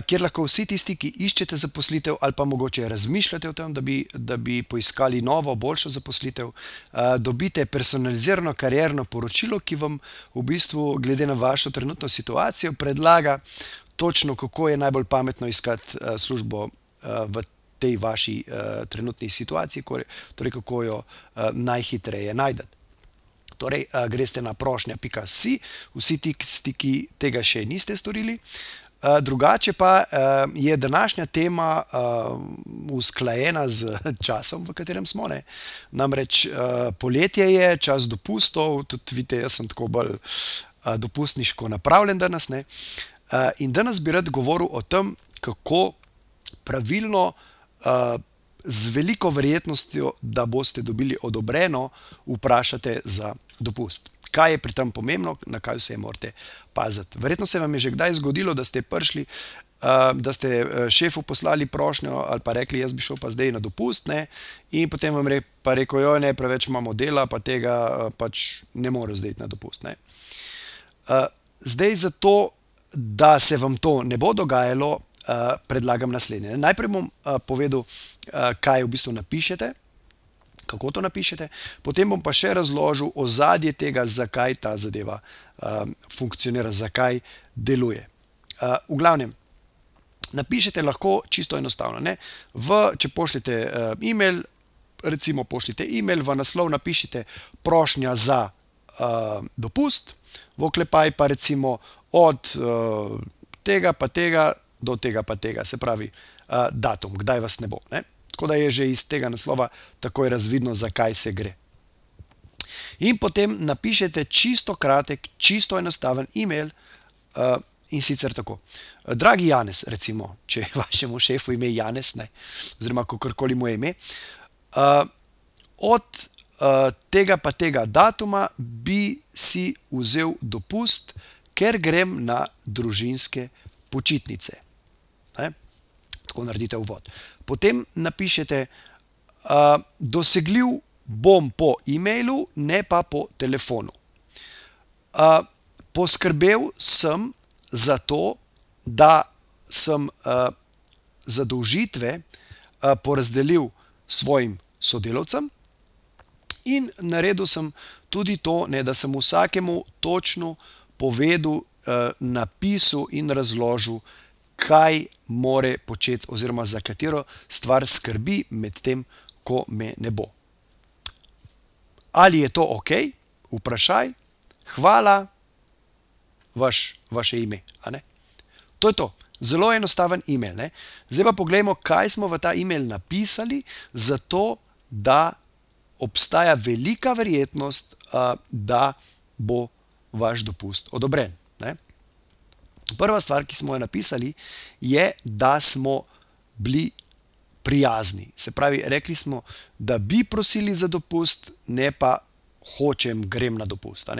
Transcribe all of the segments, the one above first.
kjer lahko vsi tisti, ki iščete zaposlitev ali pa mogoče razmišljate o tem, da bi, da bi poiskali novo, boljšo zaposlitev, dobite personalizirano karjerno poročilo, ki vam v bistvu, glede na vašo trenutno situacijo, predlaga točno, kako je najbolj pametno iskati službo v tej vaši trenutni situaciji, torej kako jo najhitreje najdete. Torej, greste na prošnja.si, vsi tisti, ki tega še niste storili. Drugače pa je današnja tema usklajena z časom, v katerem smo. Ne? Namreč poletje je, čas dopustov, tudi vidite, jaz sem tako bolj dopustniško napravljen danes. Ne? In danes bi rad govoril o tem, kako pravilno z veliko verjetnostjo, da boste dobili odobreno, vprašate za dopust. Kaj je pri tem pomembno, na kaj vse morate paziti. Verjetno se vam je že kdaj zgodilo, da ste prišli, da ste šefu poslali prošnjo ali pa rekli, jaz bi šel pa zdaj na dopust, ne, in potem vam pa rekel, joj, ne, preveč imamo dela, pa tega pač ne moreš zdaj na dopust, ne. Zdaj zato, da se vam to ne bo dogajalo, predlagam naslednje. Najprej bom povedal, kaj v bistvu napišete, kako to napišete, potem bom pa še razložil ozadje tega, zakaj ta zadeva funkcionira, zakaj deluje. V glavnem, napišete lahko čisto enostavno, ne. V, če pošljete email, recimo pošljite email, v naslov napišite prošnja za dopust, v oklepaj pa recimo od tega pa tega do tega pa tega, se pravi datum, kdaj vas ne bo, ne. Tako da je že iz tega naslova takoj razvidno, za kaj se gre. In potem napišete čisto kratek, čisto enostaven email, in sicer tako: Dragi Janez, recimo, če je vašemu šefu ime Janez, ne, oziroma kakorkoli mu je ime. Od tega pa tega datuma bi si vzel dopust, ker grem na družinske počitnice. Tako naredite uvod. Potem napišete: Dosegljiv bom po emailu, ne pa po telefonu. Poskrbel sem za to, da sem zadolžitve porazdelil svojim sodelavcem in naredil sem tudi to, ne, da sem vsakemu točno povedal, napisal in razložil, kaj mora početi oziroma za katero stvar skrbi, medtem ko me ne bo. Ali je to okej? Vprašaj. Hvala. Vaš, vaše ime. To je to. Zelo enostaven email, ne. Zdaj pa poglejmo, kaj smo v ta email napisali, zato da obstaja velika verjetnost, da bo vaš dopust odobren, ne. Prva stvar, ki smo jo napisali, je, da smo bili prijazni. Se pravi, rekli smo, da bi prosili za dopust, ne pa hočem, grem na dopust.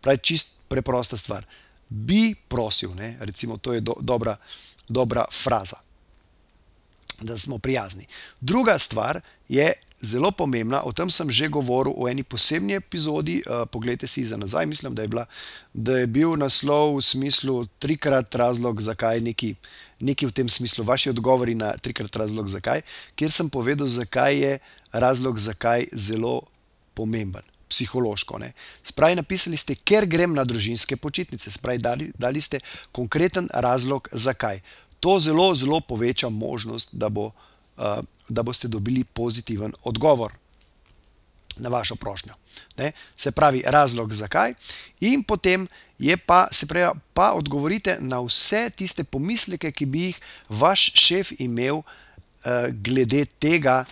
Pravi, čisto preprosta stvar. Bi prosil, ne, recimo to je dobra, dobra fraza. Da smo prijazni. Druga stvar je zelo pomembna, o tem sem že govoril v eni posebni epizodi, poglejte si za nazaj, mislim, da je bila, da je bil naslov v smislu trikrat razlog, zakaj nekaj, nekaj v tem smislu, vaši odgovori na trikrat razlog, zakaj, kjer sem povedal, zakaj je razlog, zakaj zelo pomemben. Psihološko, ne. Se pravi, napisali ste, ker grem na družinske počitnice. Se pravi, dali, dali ste konkreten razlog, zakaj. To zelo, zelo poveča možnost, da bo, da boste dobili pozitiven odgovor na vašo prošnjo, ne. Se pravi, razlog, zakaj, in potem je pa, se pravi, pa odgovorite na vse tiste pomisleke, ki bi jih vaš šef imel glede tega,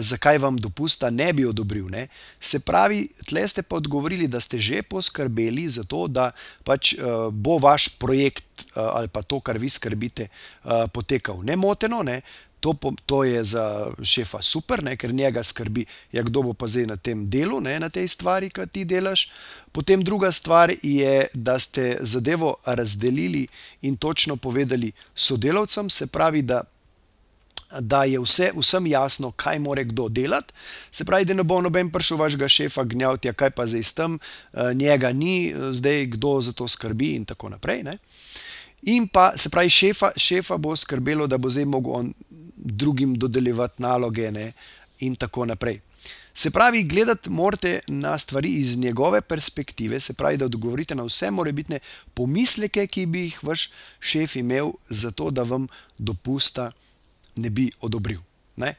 zakaj vam dopusta ne bi odobril, ne. Se pravi, tule ste pa odgovorili, da ste že poskrbeli za to, da pač bo vaš projekt ali pa to, kar vi skrbite, potekal nemoteno, ne. To, to je za šefa super, ne, ker njega skrbi, ja, kdo bo pa zdaj na tem delu, ne, na tej stvari, ki ti delaš. Potem druga stvar je, da ste zadevo razdelili in točno povedali sodelavcem, se pravi, da da je vse, vsem jasno, kaj mora kdo delati. Se pravi, da ne bo noben prišel vašega šefa gnjaviti, ja, kaj pa zdaj s tem, eh, njega ni, eh, zdaj kdo za to skrbi in tako naprej. Ne? In pa se pravi, šefa, šefa bo skrbelo, da bo zdaj mogel on drugim dodeljevati naloge ne? in tako naprej. Se pravi, gledati morate na stvari iz njegove perspektive, se pravi, da odgovorite na vse morebitne pomisleke, ki bi jih vaš šef imel, zato da vam dopusta ne bi odobril. Ne?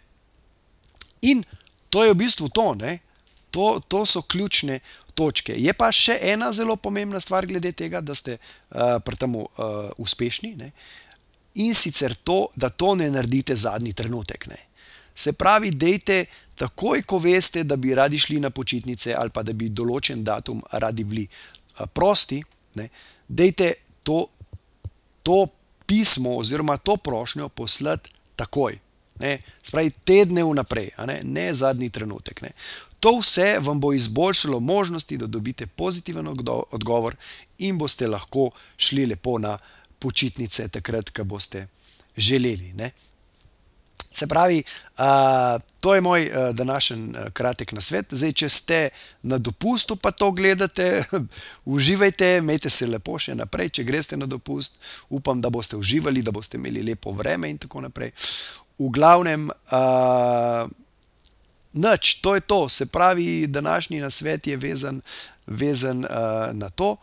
In to je v bistvu to, to, to so ključne točke. Je pa še ena zelo pomembna stvar glede tega, da ste uh, pri tem uh, uspešni. Ne? In sicer to, da to ne naredite zadnji trenutek. Ne? Se pravi, dejte takoj, ko veste, da bi radi šli na počitnice ali pa da bi določen datum radi bili uh, prosti, ne? dejte to, to pismo oziroma to prošnjo poslati takoj. Ne, spravi tedne vnaprej, ne, ne zadnji trenutek. Ne. To vse vam bo izboljšalo možnosti, da dobite pozitiven odgovor in boste lahko šli lepo na počitnice, takrat, ko boste želeli. Ne. Se pravi, uh, to je moj uh, današnji uh, kratek nasvet. Zdaj, če ste na dopustu, pa to gledate, uživajte, imejte se lepo še naprej. Če greste na dopust, upam, da boste uživali, da boste imeli lepo vreme in tako naprej. V glavnem, uh, noč, to je to. Se pravi, današnji nasvet je vezan, vezan uh, na to.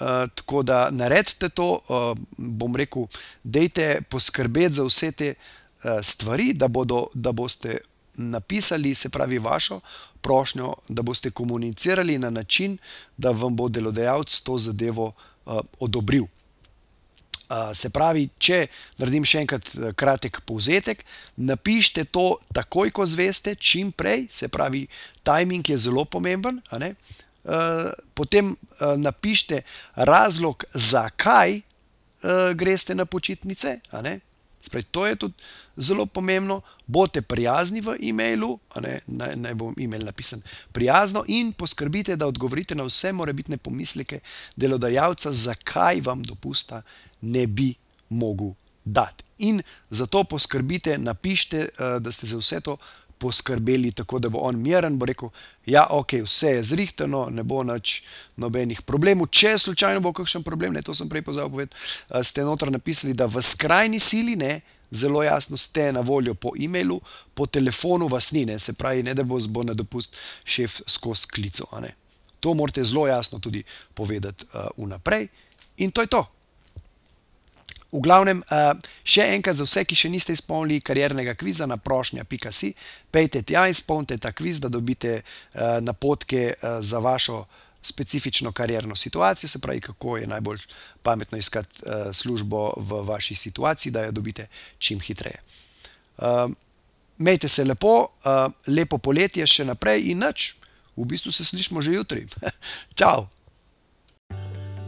Uh, tako da naredite to, uh, bom rekel, dejte poskrbeti za vse te. Stvari, da, bodo, da boste napisali, se pravi, vašo prošnjo, da boste komunicirali na način, da vam bo delodajalec to zadevo uh, odobril. Uh, se pravi, če naredim še enkrat kratek povzetek, napišite to takoj, ko zveste, čim prej, se pravi, timing je zelo pomemben. Potem napišite razlog, zakaj greste na počitnice. Spravi, to je tudi zelo pomembno. Bodite prijazni v e-mailu, ne, naj, naj bo e-mail napisan prijazno in poskrbite, da odgovorite na vse morebitne pomisleke delodajalca, zakaj vam dopusta ne bi mogel dati. In zato poskrbite, napišite, eh, da ste za vse to. Poskrbeli tako, da bo on miren, bo rekel: Ja, ok, vse je zrihtano, ne bo več nobenih problemov. Če slučajno bo kakšen problem, ne, to sem prej pozabil povedati, eh, ste noter napisali, da v skrajni sili ne, zelo jasno ste na voljo po e-mailu, po telefonu vas ni, ne? se pravi, ne da bo zbo na dopust šef skozi klico. To morate zelo jasno tudi povedati uh, vnaprej in to je to. V glavnem, uh, še enkrat za vse, ki še niste izpolnili kariernega kviza na prošnja.si, pejte tja izpolnite ta kviz, da dobite uh, napotke uh, za vašo specifično karjerno situacijo, se pravi, kako je najbolj pametno iskati uh, službo v vaši situaciji, da jo dobite čim hitreje. Uh, Mejte se lepo, uh, lepo poletje še naprej in noč, v bistvu se slišmo že jutri. Čau!